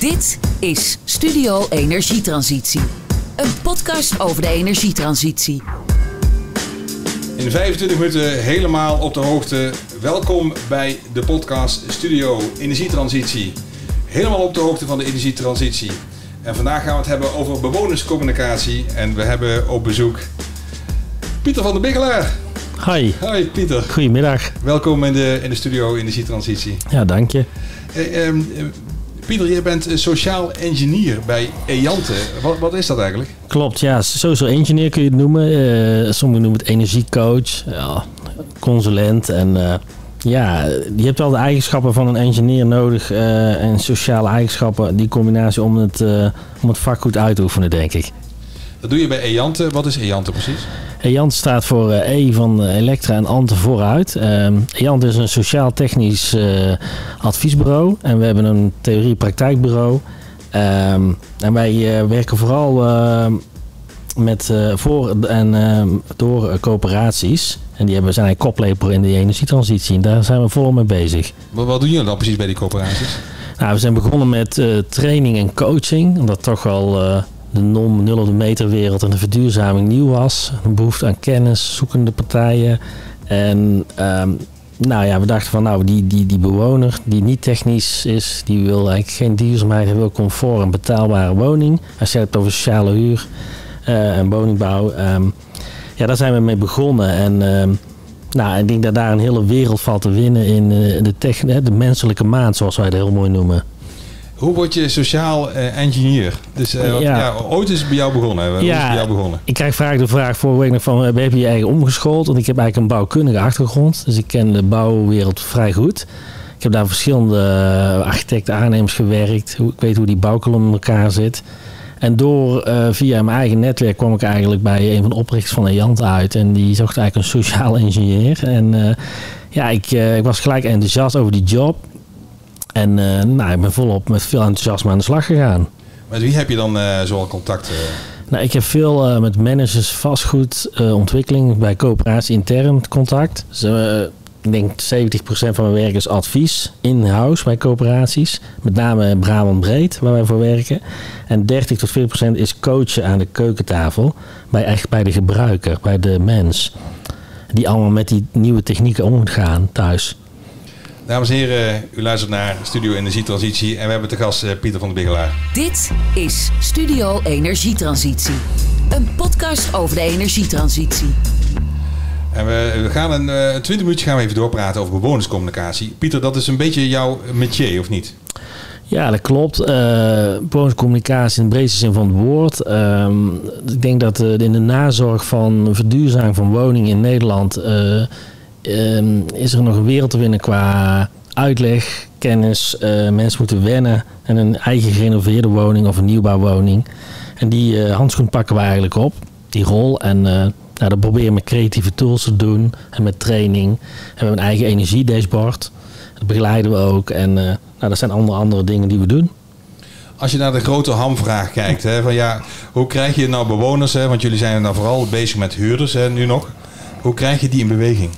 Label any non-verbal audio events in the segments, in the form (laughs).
Dit is Studio Energietransitie. Een podcast over de energietransitie. In 25 minuten helemaal op de hoogte. Welkom bij de podcast Studio Energietransitie. Helemaal op de hoogte van de energietransitie. En vandaag gaan we het hebben over bewonerscommunicatie. En we hebben op bezoek Pieter van der Biggelaar. Hi, Hoi Pieter. goedemiddag. Welkom in de, in de studio Energietransitie. Ja, dank je. Eh, ehm, eh, Pieter, je bent eh, sociaal engineer bij Eante. Wat, wat is dat eigenlijk? Klopt, ja, social engineer kun je het noemen. Eh, sommigen noemen het energiecoach, ja, consulent. En eh, ja, je hebt wel de eigenschappen van een engineer nodig en sociale eigenschappen. Die combinatie om het, om het vak goed uit te oefenen, denk ik. Dat doe je bij Eante. Wat is Eante precies? EANT staat voor eh, E van eh, Elektra en Ante vooruit. Ehm EANT is een sociaal-technisch eh, adviesbureau en we hebben een theorie-praktijkbureau. Ehm, en wij eh, werken vooral ehm, met, eh, voor en door eh, coöperaties. En die hebben, zijn een koplepel in de energietransitie. En daar zijn we volop mee bezig. Wat, wat doen jullie dan precies bij die coöperaties? Nou, we zijn begonnen met eh, training en coaching. Omdat toch wel eh, de non-nul op de meter wereld en de verduurzaming nieuw was. Een behoefte aan kennis, zoekende partijen. En ehm, nou ja, we dachten van nou, die, die, die bewoner die niet technisch is, die wil eigenlijk geen duurzaamheid, hij wil comfort en betaalbare woning. Als je het over sociale huur eh, en woningbouw. ehm, ja, daar zijn we mee begonnen. En ehm, nou, ik denk dat daar een hele wereld valt te winnen in eh, de, tech, hè, de menselijke maand, zoals wij het heel mooi noemen. Hoe word je sociaal eh, engineer? Dus eh, Ja. ja. ooit is het bij jou begonnen. hè? Is bij jou begonnen? Ik krijg vaak de vraag vorige week nog van, heb je je eigen omgeschoold? Want ik heb eigenlijk een bouwkundige achtergrond, dus ik ken de bouwwereld vrij goed. Ik heb daar verschillende eh, architecten, aannemers gewerkt. Ik weet hoe die bouwkolom in elkaar zit. En door, via mijn eigen netwerk kwam ik eigenlijk bij een van de oprichters van Eant uit. En die zocht eigenlijk een sociaal (laughs) ingenieur. En ja, ik, ik was gelijk enthousiast over die job. En eh, nou, ik ben volop met veel enthousiasme aan de slag gegaan. Met wie heb je dan eh zoal contact? eh? Nou, ik heb veel met managers vastgoedontwikkeling ontwikkeling bij coöperatie intern contact. Dus, ik denk 70% van mijn werk is advies in-house bij coöperaties. Met name Brabant Breed, waar wij voor werken. En 30 tot 40% is coachen aan de keukentafel. Bij, echt bij de gebruiker, bij de mens. Die allemaal met die nieuwe technieken om moet gaan thuis. Dames en heren, u luistert naar Studio Energietransitie en we hebben te gast eh, Pieter van der Biggelaar. Dit is Studio Energietransitie. Een podcast over de energietransitie. En we, we gaan een eh, 20 minuutjes gaan we even doorpraten over bewonerscommunicatie. Pieter, dat is een beetje jouw métier, of niet? Ja, dat klopt. Eh communicatie in de breedste zin van het woord. Ehm, ik denk dat eh, in de nazorg van verduurzaming van woningen in Nederland... eh, ehm, is er nog een wereld te winnen qua uitleg, kennis. Eh, mensen moeten wennen aan een eigen gerenoveerde woning of een nieuwbouwwoning. En die eh, handschoen pakken we eigenlijk op, die rol. En eh, nou, dat proberen we met creatieve tools te doen en met training. En we hebben een eigen energiedashboard. Dat begeleiden we ook. En nou, dat zijn andere, andere dingen die we doen. Als je naar de grote hamvraag kijkt, hè, van ja, hoe krijg je nou bewoners, hè, want jullie zijn nou vooral bezig met huurders hè, nu nog. Hoe krijg je die in beweging?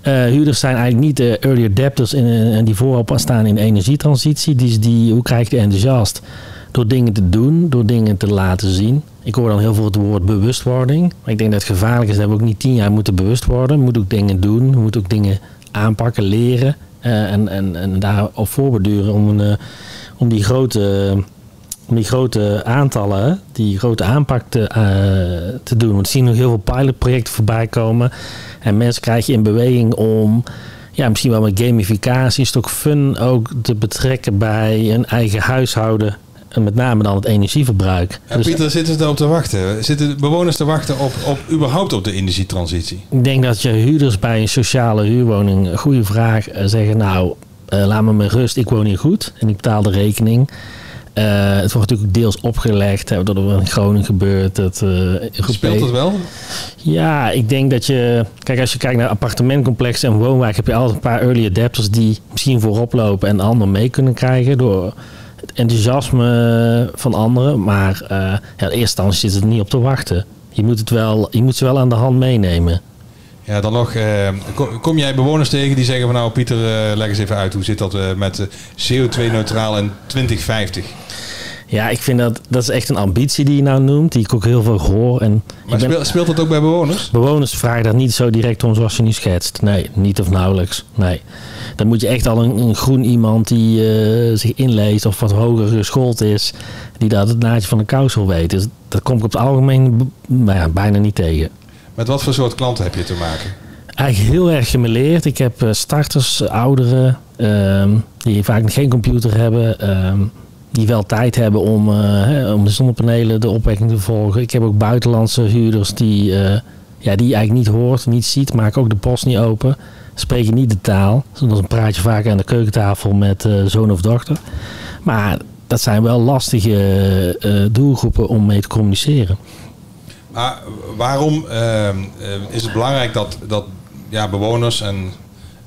Eh, huurders zijn eigenlijk niet de early adapters in- die voorop staan in de energietransitie. Die, die, hoe krijg je enthousiast? Door dingen te doen, door dingen te laten zien. Ik hoor dan heel veel het woord bewustwording. Maar ik denk dat het gevaarlijk is dat we ook niet tien jaar moeten bewust worden. We moeten ook dingen doen, we moeten ook dingen aanpakken, leren. eh, en, en, en daarop voorbeduren om, eh, om die grote om die grote aantallen, die grote aanpak te, eh, te doen. Want we zien nog heel veel pilotprojecten voorbij komen. En mensen krijg je in beweging om, ja, misschien wel met gamificatie, is het ook fun ook te betrekken bij een eigen huishouden. En met name dan het energieverbruik. Ja, Dus Pieter, zitten ze daarop te wachten? Zitten bewoners te wachten op, op überhaupt op de energietransitie? ik denk dat je huurders bij een sociale huurwoning, een goede vraag, eh, zeggen nou, eh, laat me met rust, ik woon hier goed en ik betaal de rekening. Eh, het wordt natuurlijk deels opgelegd, hè, dat er in Groningen gebeurt. Dat, eh, Speelt dat wel? Ja, ik denk dat je... Kijk, als je kijkt naar appartementcomplexen en woonwijk... heb je altijd een paar early adapters die misschien voorop lopen... en anderen mee kunnen krijgen door het enthousiasme van anderen. Maar eh, ja, in eerste instantie zit het niet op te wachten. Je moet, het wel, je moet ze wel aan de hand meenemen. Ja, dan nog, kom, kom jij bewoners tegen die zeggen van nou Pieter, leg eens even uit, hoe zit dat met CO2-neutraal in 2050? Ja, ik vind dat, dat is echt een ambitie die je nou noemt, die ik ook heel veel hoor. En Maar ben- speelt, dat ook bij bewoners? Bewoners vragen daar niet zo direct om zoals je nu schetst. Nee, niet of nauwelijks. Nee. Dan moet je echt al een, een groen iemand die eh, zich inleest of wat hoger geschoold is, die dat het naadje van de kous wil weten. Dus dat kom ik op het algemeen nou ja, bijna niet tegen. Met wat voor soort klanten heb je te maken? Eigenlijk heel erg gemeleerd. Ik heb eh, starters, ouderen, ehm, die vaak geen computer hebben, ehm, die wel tijd hebben om, eh, hè, om de zonnepanelen, de opwekking te volgen. Ik heb ook buitenlandse huurders die, eh, ja, die je eigenlijk niet hoort, niet ziet, maken ook de post niet open, spreken niet de taal. Dan praat je vaak aan de keukentafel met eh, zoon of dochter. Maar dat zijn wel lastige doelgroepen om mee te communiceren. Maar waarom ehm, eh, is het belangrijk dat, dat ja, bewoners en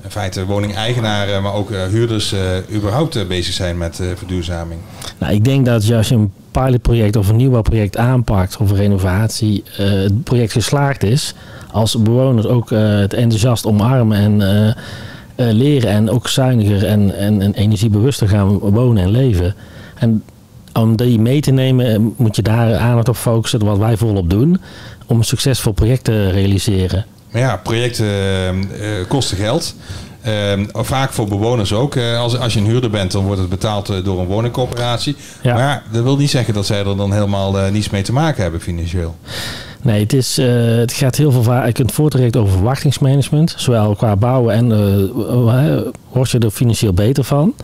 in feite woningeigenaren, maar ook eh, huurders eh, überhaupt eh, bezig zijn met eh, verduurzaming? Nou, ik denk dat als je een pilotproject of een nieuwbouwproject aanpakt of een renovatie, eh, het project geslaagd is. Als bewoners ook eh, het enthousiast omarmen en eh, eh, leren en ook zuiniger en, en, en energiebewuster gaan wonen en leven. En om die mee te nemen eh, moet je daar aandacht op focussen, wat wij volop doen, om succesvol project te realiseren. Maar ja, projecten eh, eh, kosten geld. Eh, vaak voor bewoners ook. Als, als je een huurder bent, dan wordt het betaald door een woningcorporatie. Ja. Maar dat wil niet zeggen dat zij er dan helemaal niets mee te maken hebben financieel. Nee, het, is, het gaat heel veel vaak. Je kunt voortrekt over verwachtingsmanagement. Zowel qua bouwen en word je er financieel beter van.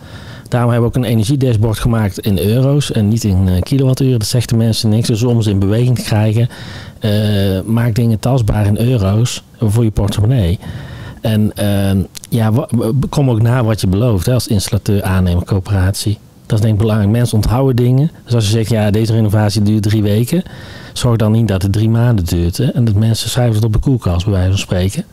Daarom hebben we ook een energiedashboard gemaakt in euro's en niet in kilowattuur. Dat zegt de mensen niks. Dus om ze in beweging te krijgen, eh, maak dingen tastbaar in euro's voor je portemonnee. En eh, ja, kom ook na wat je belooft hè, als installateur, aannemer, coöperatie. Dat is denk ik belangrijk. Mensen onthouden dingen. Dus als je zegt, ja, deze renovatie duurt drie weken. Zorg dan niet dat het drie maanden duurt. Hè? En dat mensen schrijven het op de koelkast, bij wijze van spreken.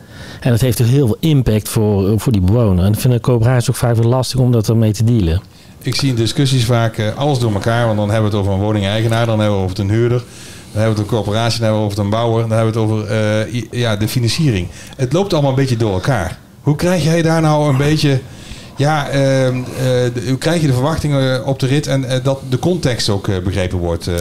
En dat heeft heel veel impact voor, voor die bewoner. En ik vind de coöperatie ook vaak weer lastig om dat ermee te dealen. Ik zie in discussies vaak eh, alles door elkaar. Want dan hebben we het over een woningeigenaar, dan hebben we het over een huurder. Dan hebben we het over corporatie, dan hebben we het over een bouwer. Dan hebben we het over eh, ja, de financiering. Het loopt allemaal een beetje door elkaar. Hoe krijg jij daar nou een beetje... Ja, ehm, eh, hoe krijg je de verwachtingen op de rit en eh, dat de context ook eh, begrepen wordt eh,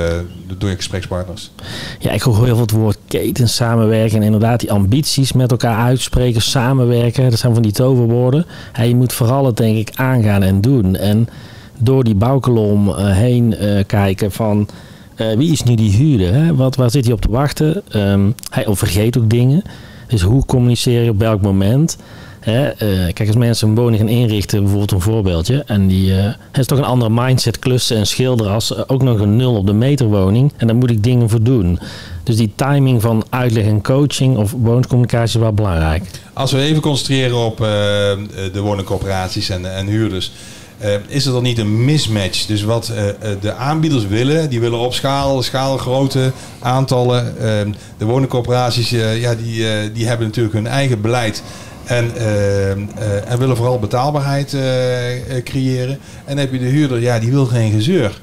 door je gesprekspartners? Ja, ik hoor heel veel het woord keten, samenwerken. En inderdaad die ambities met elkaar uitspreken, samenwerken. Dat zijn van die toverwoorden. Je moet vooral het denk ik aangaan en doen. En door die bouwkolom eh, heen eh, kijken van... eh, wie is nu die huurder? Hè? Wat, waar zit hij op te wachten? Ehm, hij vergeet ook dingen. Dus hoe communiceer je op welk moment? Hè, eh, kijk, als mensen een woning gaan inrichten, bijvoorbeeld een voorbeeldje, en die het is toch een andere mindset klussen en schilderen als ook nog een nul op de meter woning. En daar moet ik dingen voor doen. Dus die timing van uitleg en coaching of wooncommunicatie is wel belangrijk. Als we even concentreren op de woningcorporaties en, en huurders. Eh, is er dan niet een mismatch? Dus wat eh, eh, de aanbieders willen, die willen op schaal, schaalgrootte, aantallen. Eh, de woningcorporaties, ja, die, die hebben natuurlijk hun eigen beleid. En, eh, eh, en willen vooral betaalbaarheid creëren. En heb je de huurder, ja, die wil geen gezeur.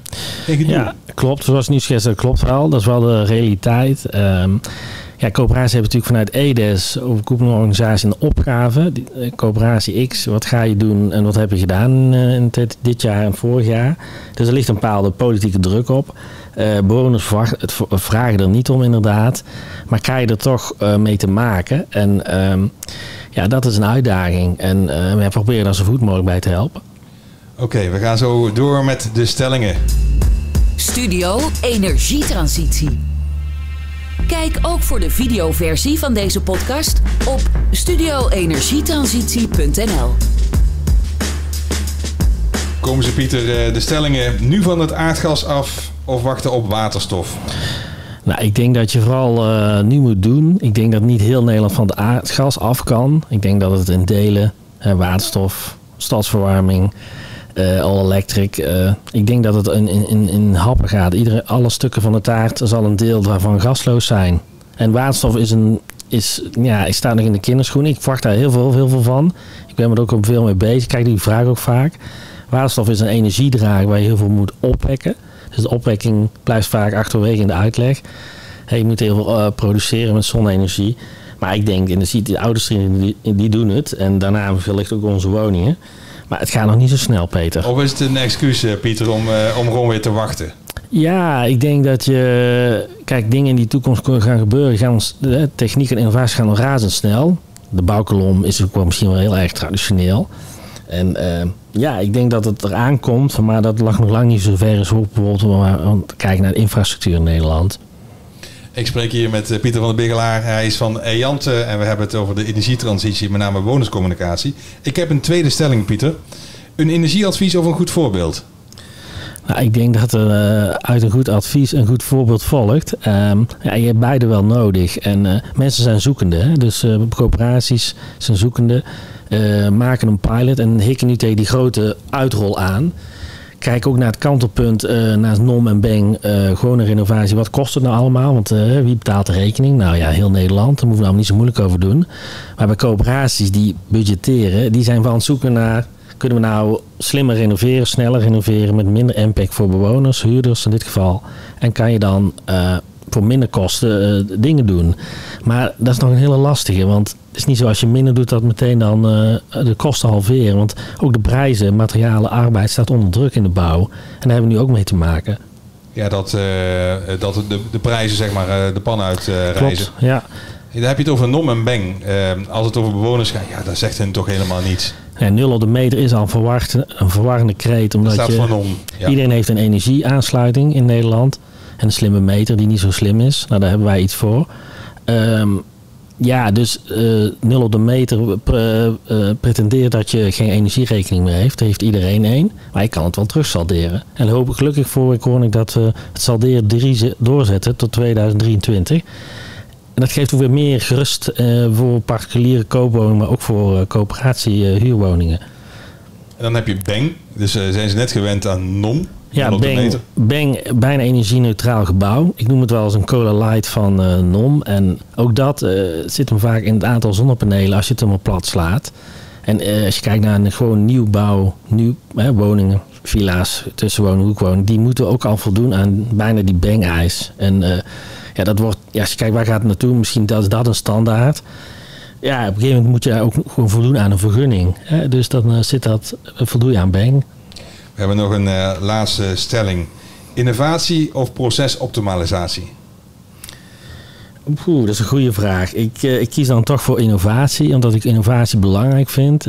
Ja, klopt. Zoals schetst, dat klopt wel. Dat is wel de realiteit. Ehm ja, coöperatie heeft natuurlijk vanuit EDES, overkoepelende organisatie, een opgave. Die, eh, coöperatie X, wat ga je doen en wat heb je gedaan eh, in dit, dit jaar en vorig jaar? Dus er ligt een bepaalde politieke druk op. Eh, bewoners verwacht- het vragen er niet om inderdaad. Maar krijg je er toch eh, mee te maken. En ehm, ja, dat is een uitdaging. En eh, we proberen daar zo goed mogelijk bij te helpen. Oké, we gaan zo door met de stellingen. Studio Energietransitie. Kijk ook voor de videoversie van deze podcast op studioenergietransitie.nl. Komen ze Pieter, eh, de stellingen nu van het aardgas af of wachten op waterstof? Nou, ik denk dat je vooral eh, nu moet doen. Ik denk dat niet heel Nederland van het aardgas af kan. Ik denk dat het in delen, waterstof, stadsverwarming, eh all electric. eh, ik denk dat het in, in, in, happen gaat. Iedere, alle stukken van de taart zal een deel daarvan gasloos zijn. En waterstof is een. Is, ja, ik sta nog in de kinderschoenen. Ik verwacht daar heel veel, heel veel van. Ik ben er ook op veel mee bezig. Ik krijg die vraag ook vaak. Waterstof is een energiedrager waar je heel veel moet opwekken. Dus de opwekking blijft vaak achterwege in de uitleg. Hey, je moet heel veel eh, produceren met zonne-energie. Maar ik denk, en dan ziet de ouders die, die doen het. En daarna wellicht ook onze woningen. Maar het gaat nog niet zo snel, Peter. Of is het een excuus, eh, Pieter, om, uh, om gewoon weer te wachten? Ja, ik denk dat je... Kijk, dingen in die toekomst gaan gebeuren. Gaan, de techniek en innovatie gaan nog razendsnel. De bouwkolom is ook wel misschien wel heel erg traditioneel. En uh, ja, ik denk dat het eraan komt. Maar dat lag nog lang niet zo ver als bijvoorbeeld kijken naar de infrastructuur in Nederland. Ik spreek hier met Pieter van der Bigelaar. Hij is van Eante en we hebben het over de energietransitie, met name bonuscommunicatie. Ik heb een tweede stelling, Pieter. Een energieadvies of een goed voorbeeld? Nou, ik denk dat er uh, uit een goed advies een goed voorbeeld volgt. Um, ja, je hebt beide wel nodig. En mensen zijn zoekende. Hè? Dus uh, coöperaties zijn zoekende. maken een pilot en hikken nu tegen die grote uitrol aan. Kijk ook naar het kantelpunt, naast NOM en BENG, gewone renovatie. Wat kost het nou allemaal? Want wie betaalt de rekening? Nou ja, heel Nederland. Daar moeten we nou niet zo moeilijk over doen. Maar bij coöperaties die budgetteren, die zijn van het zoeken naar kunnen we nou slimmer renoveren, sneller renoveren met minder impact voor bewoners, huurders in dit geval? En kan je dan uh, voor minder kosten uh, dingen doen? Maar dat is nog een hele lastige, want het is niet zo als je minder doet dat meteen dan uh, de kosten halveren. Want ook de prijzen, materialen, arbeid staat onder druk in de bouw. En daar hebben we nu ook mee te maken. Ja, dat, dat de, de prijzen zeg maar de pan uit reizen. Ja. Dan heb je het over NOM en Beng. als het over bewoners gaat, ja, dat zegt hen toch helemaal niets. Ja, nul op de meter is al een, een verwarrende kreet. Omdat staat je, om, ja. Iedereen heeft een energieaansluiting in Nederland. En een slimme meter die niet zo slim is. Nou, daar hebben wij iets voor. Um, ja, dus uh, nul op de meter pre, uh, pretendeert dat je geen energierekening meer heeft. Daar heeft iedereen één. Maar je kan het wel terugsalderen. En hoop ik gelukkig voor ik hoor ik dat we het salderen drie doorzetten tot 2023. En dat geeft ook weer meer gerust voor particuliere koopwoningen, maar ook voor coöperatie huurwoningen. En dan heb je Beng. Dus zijn ze net gewend aan NOM. Ja, Beng, Beng, bijna energie-neutraal gebouw. Ik noem het wel als een cola light van NOM. En ook dat zit hem vaak in het aantal zonnepanelen als je het helemaal plat slaat. En als je kijkt naar een gewoon nieuwbouw, nieuw, woningen, villa's, tussenwoningen, hoekwoningen, die moeten ook al voldoen aan bijna die Beng-eis. En ja, dat wordt, ja, als je kijkt waar gaat het naartoe, misschien dat is dat een standaard. Ja, op een gegeven moment moet je ook gewoon voldoen aan een vergunning. Hè? Dus dan zit dat, voldoe je aan Bang. We hebben nog een uh, laatste stelling. Innovatie of procesoptimalisatie? Oeh, dat is een goede vraag. Ik, uh, ik kies dan toch voor innovatie, omdat ik innovatie belangrijk vind.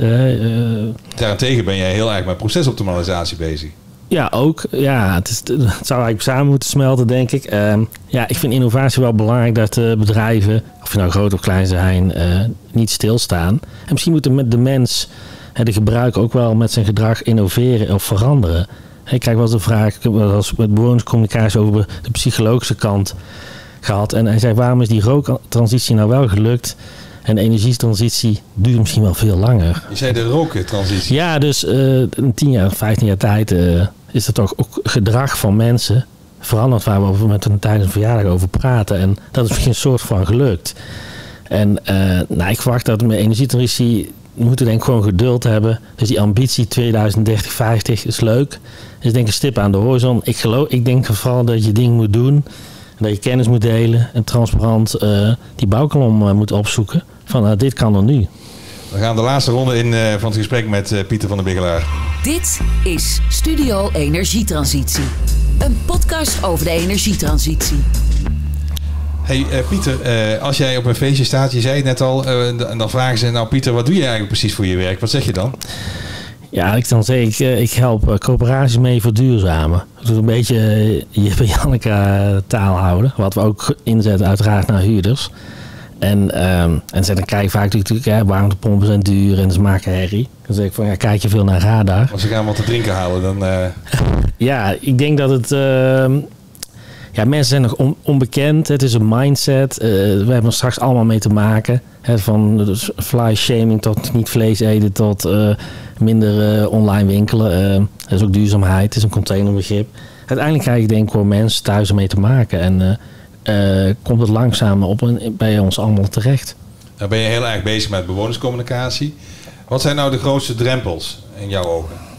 Daarentegen ben jij heel erg met procesoptimalisatie bezig. Ja, ook. Ja, het, is, het zou eigenlijk samen moeten smelten, denk ik. Uh, ja, ik vind innovatie wel belangrijk dat uh, bedrijven, of je nou groot of klein zijn, uh, niet stilstaan. En misschien moet de mens, de gebruiker, ook wel met zijn gedrag innoveren of veranderen. Ik krijg wel eens de vraag, ik heb wel eens met bewonerscommunicatie over de psychologische kant gehad. En hij zei, waarom is die rooktransitie nou wel gelukt? En de energietransitie duurt misschien wel veel langer. Je zei de rooktransitie. Ja, dus uh, een 10 jaar, 15 jaar tijd uh, is er toch ook gedrag van mensen veranderd waar we over met een tijdens een verjaardag over praten. En dat is misschien een soort van gelukt. En uh, nou, ik verwacht dat met energietransitie moeten denk ik gewoon geduld hebben. Dus die ambitie 2030, 50 is leuk. Is denk ik een stip aan de horizon. Ik, geloof, ik denk vooral dat je dingen moet doen. Dat je kennis moet delen en transparant die bouwkolom moet opzoeken van uh, dit kan er nu. We gaan de laatste ronde in uh, van het gesprek met uh, Pieter van der Bigelaar. Dit is Studio Energietransitie. Een podcast over de energietransitie. Hey Pieter, als jij op een feestje staat, je zei het net al, en dan vragen ze, nou Pieter, wat doe je eigenlijk precies voor je werk? Wat zeg je dan? Ja, ik dan zeg ik, ik help coöperaties mee verduurzamen. Is een beetje je (laughs) Janneke taal houden, wat we ook inzetten uiteraard naar huurders. En, um, en dan krijg je vaak natuurlijk, ja, warmtepompen zijn duur en ze maken herrie. Dan zeg ik van, ja, kijk je veel naar radar. Als ze gaan wat te drinken halen, dan... Uh... (laughs) ja, ik denk dat het... Uh, ja, mensen zijn nog on onbekend. Het is een mindset. Uh, we hebben er straks allemaal mee te maken. Hè, van fly shaming tot niet vlees eten tot uh, minder online winkelen. dat is ook duurzaamheid. Het is een containerbegrip. Uiteindelijk krijg je denk ik gewoon mensen thuis mee te maken. En komt het langzaam op bij ons allemaal terecht. Dan ben je heel erg bezig met bewonerscommunicatie. Wat zijn nou de grootste drempels in jouw ogen?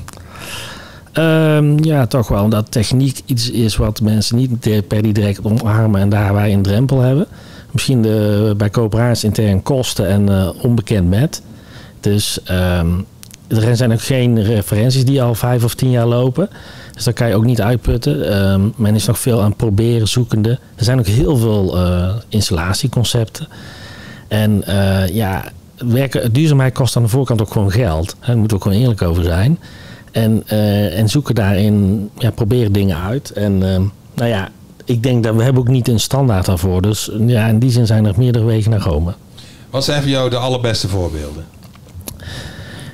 Um, ja, toch wel. Omdat techniek iets is wat mensen niet per direct omarmen en daar wij een drempel hebben. misschien de, bij coöperaties intern kosten en onbekend met. Dus ehm, er zijn ook geen referenties die al vijf of tien jaar lopen. Dus daar kan je ook niet uitputten. Ehm, men is nog veel aan proberen, zoekende. Er zijn ook heel veel installatieconcepten. En ja, werken, duurzaamheid kost aan de voorkant ook gewoon geld. Daar moeten we ook gewoon eerlijk over zijn. En, uh, en zoeken daarin, ja, proberen dingen uit. En uh, nou ja, ik denk dat we hebben ook niet een standaard daarvoor. Dus ja, in die zin zijn er meerdere wegen naar Rome. Wat zijn voor jou de allerbeste voorbeelden?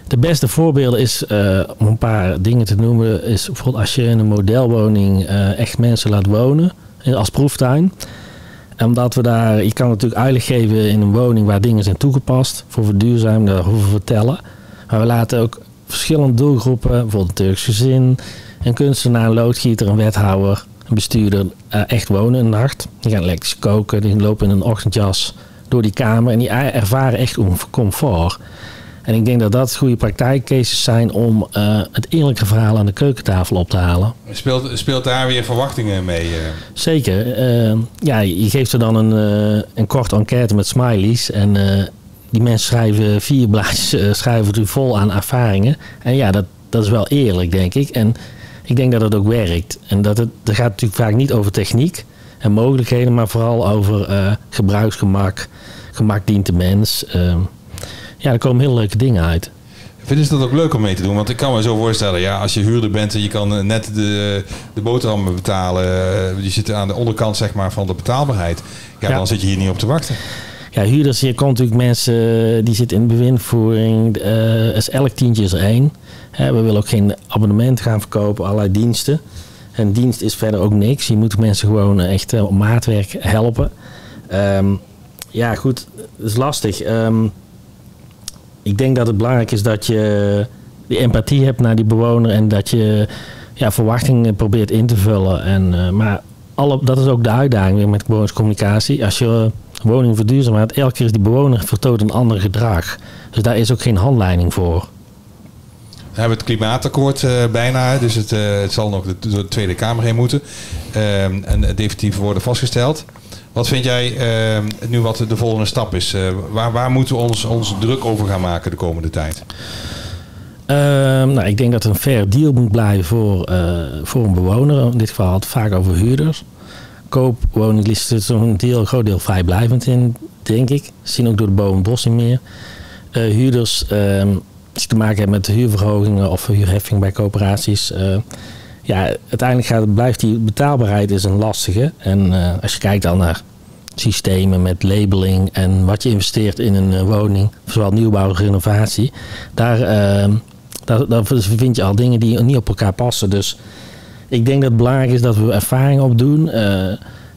De beste voorbeelden is, uh, om een paar dingen te noemen, is bijvoorbeeld als je in een modelwoning echt mensen laat wonen als proeftuin omdat we daar, je kan natuurlijk uitleg geven in een woning waar dingen zijn toegepast voor verduurzaming, daar hoeven we vertellen. Maar we laten ook verschillende doelgroepen, bijvoorbeeld een Turks gezin, een kunstenaar, een loodgieter, een wethouder, een bestuurder, uh, echt wonen een nacht. Die gaan elektrisch koken, die lopen in een ochtendjas door die kamer en die ervaren echt comfort. En ik denk dat dat goede praktijkcases zijn om uh, het eerlijke verhaal aan de keukentafel op te halen. Speelt, speelt daar weer verwachtingen mee? Uh? Zeker. Uh, ja, je geeft er dan een, een korte enquête met smileys. En die mensen schrijven vier blaadjes schrijven u vol aan ervaringen. En ja, dat, dat is wel eerlijk, denk ik. En ik denk dat het ook werkt. En dat het, dat gaat natuurlijk vaak niet over techniek en mogelijkheden, maar vooral over gebruiksgemak. Gemak dient de mens. Ehm, ja, er komen heel leuke dingen uit. Vinden ze dat ook leuk om mee te doen? Want ik kan me zo voorstellen, ja, als je huurder bent en je kan eh, net de, de boterhammen betalen, eh, je zit aan de onderkant zeg maar, van de betaalbaarheid, ja, dan zit je hier niet op te wachten. Ja, huurders, hier komt natuurlijk mensen eh, die zitten in bewindvoering. Uh, is elk tientje is er één. we willen ook geen abonnement gaan verkopen, allerlei diensten. En dienst is verder ook niks. Je moet mensen gewoon echt op maatwerk helpen. Um, ja, goed, dat is lastig. Um, ik denk dat het belangrijk is dat je die empathie hebt naar die bewoner en dat je ja, verwachtingen probeert in te vullen. En, maar alle, dat is ook de uitdaging met bewonerscommunicatie. Als je woning verduurzamt, elke keer is die bewoner vertoont een ander gedrag. Dus daar is ook geen handleiding voor. We hebben het klimaatakkoord uh, bijna, dus het, uh, het zal nog de, de, Tweede Kamer heen moeten. Uh, en definitief worden vastgesteld. Wat vind jij uh, nu wat de volgende stap is? Uh, waar, waar moeten we ons, ons druk over gaan maken de komende tijd? Uh, nou, ik denk dat er een fair deal moet blijven voor, uh, voor een bewoner. In dit geval had het vaak over huurders. Koopwoning is zo'n deel, groot deel vrijblijvend in, denk ik. Zien ook door de bomen bos niet meer. huurders, ehm, als je te maken hebt met huurverhogingen of huurheffing bij coöperaties ja, uiteindelijk gaat, blijft die betaalbaarheid is een lastige. En uh, als je kijkt dan naar systemen met labeling en wat je investeert in een uh, woning, zowel nieuwbouw als renovatie, daar, uh, daar, daar, vind je al dingen die niet op elkaar passen. Dus ik denk dat het belangrijk is dat we ervaring opdoen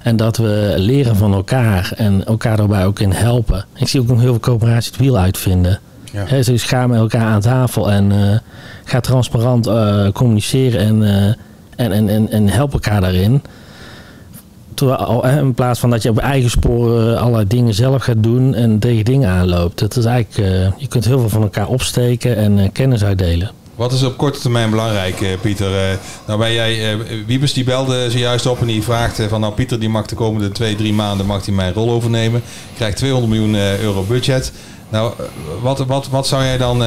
en dat we leren van elkaar en elkaar daarbij ook in helpen. Ik zie ook nog heel veel coöperaties het wiel uitvinden. Ja. He, dus ga met elkaar aan tafel en uh, ga transparant uh, communiceren en, uh, en, en, en, en help elkaar daarin. Terwijl, in plaats van dat je op eigen sporen allerlei dingen zelf gaat doen en tegen dingen aanloopt. Dat is eigenlijk, je kunt heel veel van elkaar opsteken en kennis uitdelen. Wat is op korte termijn belangrijk, Pieter? nou ben jij, Wiebes die belde zojuist op en die vraagt van nou Pieter die mag de komende twee, drie maanden mag hij mijn rol overnemen. Krijgt 200 miljoen euro budget. Nou, wat, wat, wat zou jij dan,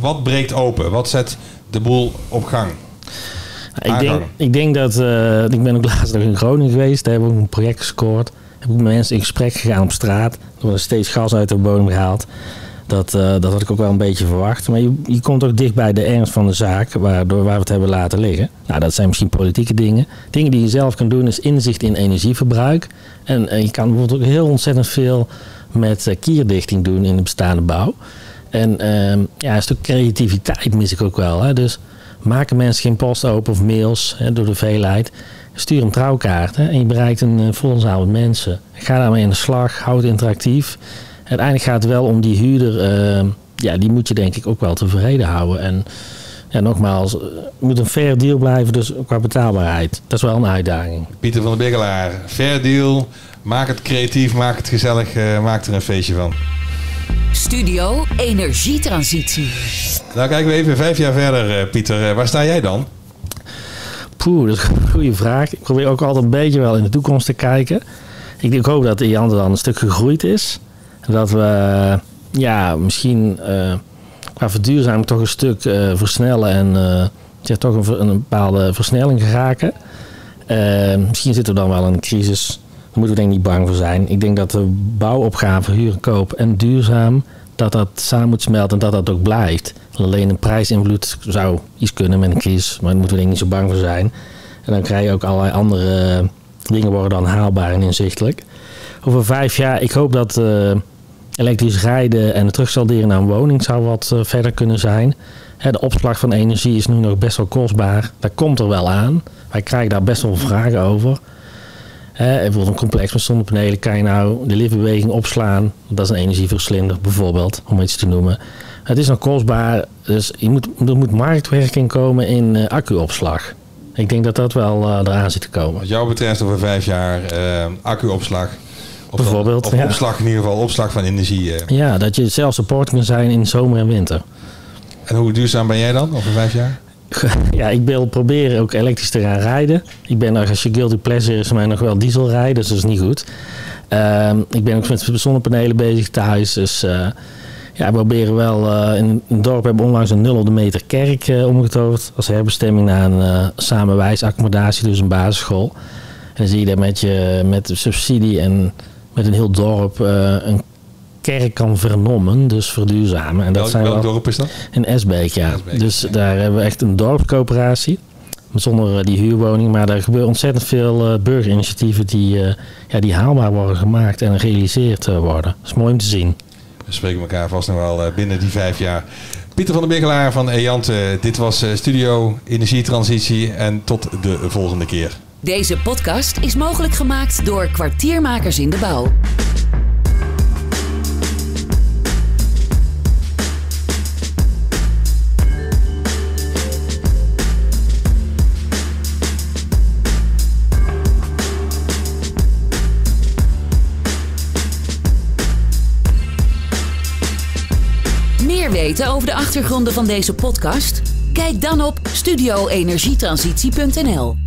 wat breekt open? Wat zet de boel op gang? Ik denk, ik denk dat, uh, ik ben ook laatst nog in Groningen geweest, daar hebben we een project gescoord. Heb ik met mensen in gesprek gegaan op straat. Er wordt steeds gas uit de bodem gehaald. Dat, uh, dat had ik ook wel een beetje verwacht. Maar je, je komt ook dicht bij de ernst van de zaak, waardoor waar we het hebben laten liggen. Nou, dat zijn misschien politieke dingen. Dingen die je zelf kan doen is inzicht in energieverbruik. En, je kan bijvoorbeeld ook heel ontzettend veel met eh, kierdichting doen in de bestaande bouw. En uh, ja, een stuk creativiteit mis ik ook wel. Hè? Dus maken mensen geen post open of mails hè, door de veelheid. Stuur een trouwkaart hè, en je bereikt een uh, volle zaal mensen. Ga daarmee in de slag, houd het interactief. Uiteindelijk gaat het wel om die huurder. Ehm, ja, die moet je denk ik ook wel tevreden houden. En ja, nogmaals, het moet een fair deal blijven, dus qua betaalbaarheid. Dat is wel een uitdaging. Pieter van der Biggelaar, fair deal, Maak het creatief, maak het gezellig, uh, maak er een feestje van. Studio Energietransitie. Nou kijken we even vijf jaar verder, uh, Pieter. Waar sta jij dan? Poeh, dat is een goede vraag. Ik probeer ook altijd een beetje wel in de toekomst te kijken. ik, ik hoop dat Eante dan een stuk gegroeid is. Dat we ja, misschien uh, qua verduurzaming toch een stuk uh, versnellen en uh, ja, toch een, een, bepaalde versnelling geraken. misschien zitten we dan wel in een crisis. Daar moeten we denk ik niet bang voor zijn. Ik denk dat de bouwopgave, huur koop en duurzaam, dat dat samen moet smelten en dat dat ook blijft. Alleen een prijsinvloed zou iets kunnen met een crisis, maar daar moeten we denk ik niet zo bang voor zijn. En dan krijg je ook allerlei andere dingen worden dan haalbaar en inzichtelijk. Over vijf jaar, ik hoop dat elektrisch rijden en het terugsalderen naar een woning zou wat uh, verder kunnen zijn. Hè, de opslag van energie is nu nog best wel kostbaar. Dat komt er wel aan. Wij krijgen daar best wel vragen over. Hè, bijvoorbeeld een complex met zonnepanelen kan je nou de liftbeweging opslaan. Dat is een energieverslinder bijvoorbeeld, om iets te noemen. Het is nog kostbaar, dus je moet, er moet marktwerking komen in uh, accuopslag. Ik denk dat dat wel uh, eraan zit te komen. Wat jou betreft over vijf jaar accuopslag. Of Bijvoorbeeld. of opslag in ieder geval, opslag van energie. Uh. Ja, dat je zelf support kan zijn in zomer en winter. En hoe duurzaam ben jij dan over vijf jaar? (laughs) Ja, ik wil proberen ook elektrisch te gaan rijden. Ik ben als je guilty pleasure is, mij nog wel diesel rijden, dus dat is niet goed. Uh, ik ben ook met zonnepanelen bezig thuis, dus ja, we proberen wel. Uh, in het dorp hebben we onlangs een nul op de meter kerk uh, omgetoverd. Als herbestemming naar een uh, samenwijsaccommodatie, dus een basisschool. En dan zie je dat met, je, met subsidie en met een heel dorp een kerk kan vernommen, dus verduurzamen. En dat welk, zijn welk dorp is dat? In Esbeek, ja. Esbeek, dus ja. daar hebben we echt een dorpscoöperatie. Zonder die huurwoning. Maar er gebeuren ontzettend veel burgerinitiatieven die, ja, die haalbaar worden gemaakt en gerealiseerd worden. Dat is mooi om te zien. We spreken elkaar vast nog wel binnen die vijf jaar. Pieter van der Bikkelaar van Eante. Dit was Studio Energietransitie en tot de volgende keer. Deze podcast is mogelijk gemaakt door kwartiermakers in de bouw. weten over de achtergronden van deze podcast? Kijk dan op studioenergietransitie.nl.